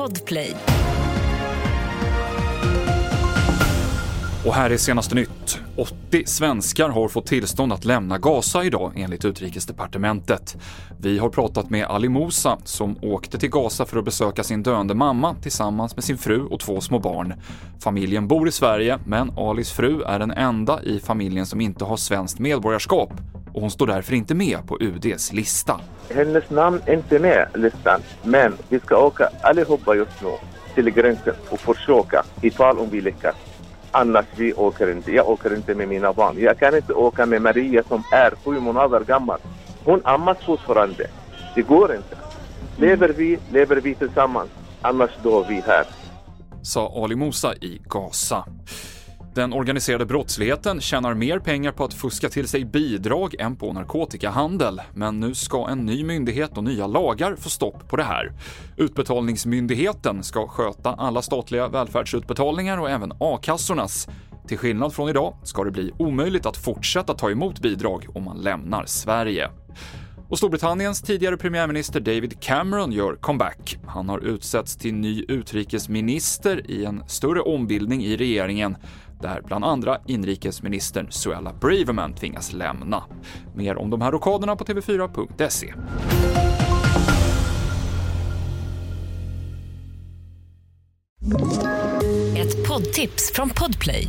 Podplay. Och här är senaste nytt. 80 svenskar har fått tillstånd att lämna Gaza idag enligt utrikesdepartementet. Vi har pratat med Ali Mousa som åkte till Gaza för att besöka sin döende mamma tillsammans med sin fru och två små barn. Familjen bor i Sverige, men Alis fru är den enda i familjen som inte har svenskt medborgarskap och hon står därför inte med på UDs lista. Hennes namn är inte med i listan, men vi ska åka allihopa just nu till gränsen och försöka ifall om vi lyckas. Annars vi åker inte. Jag åker inte med mina barn. Jag kan inte åka med Maria som är sju månader gammal. Hon ammas fortfarande. Det går inte. Lever vi, lever vi tillsammans. Annars dör vi här. Sa Ali Musa i Gaza. Den organiserade brottsligheten tjänar mer pengar på att fuska till sig bidrag än på narkotikahandel. Men nu ska en ny myndighet och nya lagar få stopp på det här. Utbetalningsmyndigheten ska sköta alla statliga välfärdsutbetalningar och även a-kassornas. Till skillnad från idag ska det bli omöjligt att fortsätta ta emot bidrag om man lämnar Sverige. Och Storbritanniens tidigare premiärminister David Cameron gör comeback. Han har utsetts till ny utrikesminister i en större ombildning i regeringen där bland andra inrikesministern Suella Braverman tvingas lämna. Mer om de här rockaderna på tv4.se. Ett poddtips från Podplay.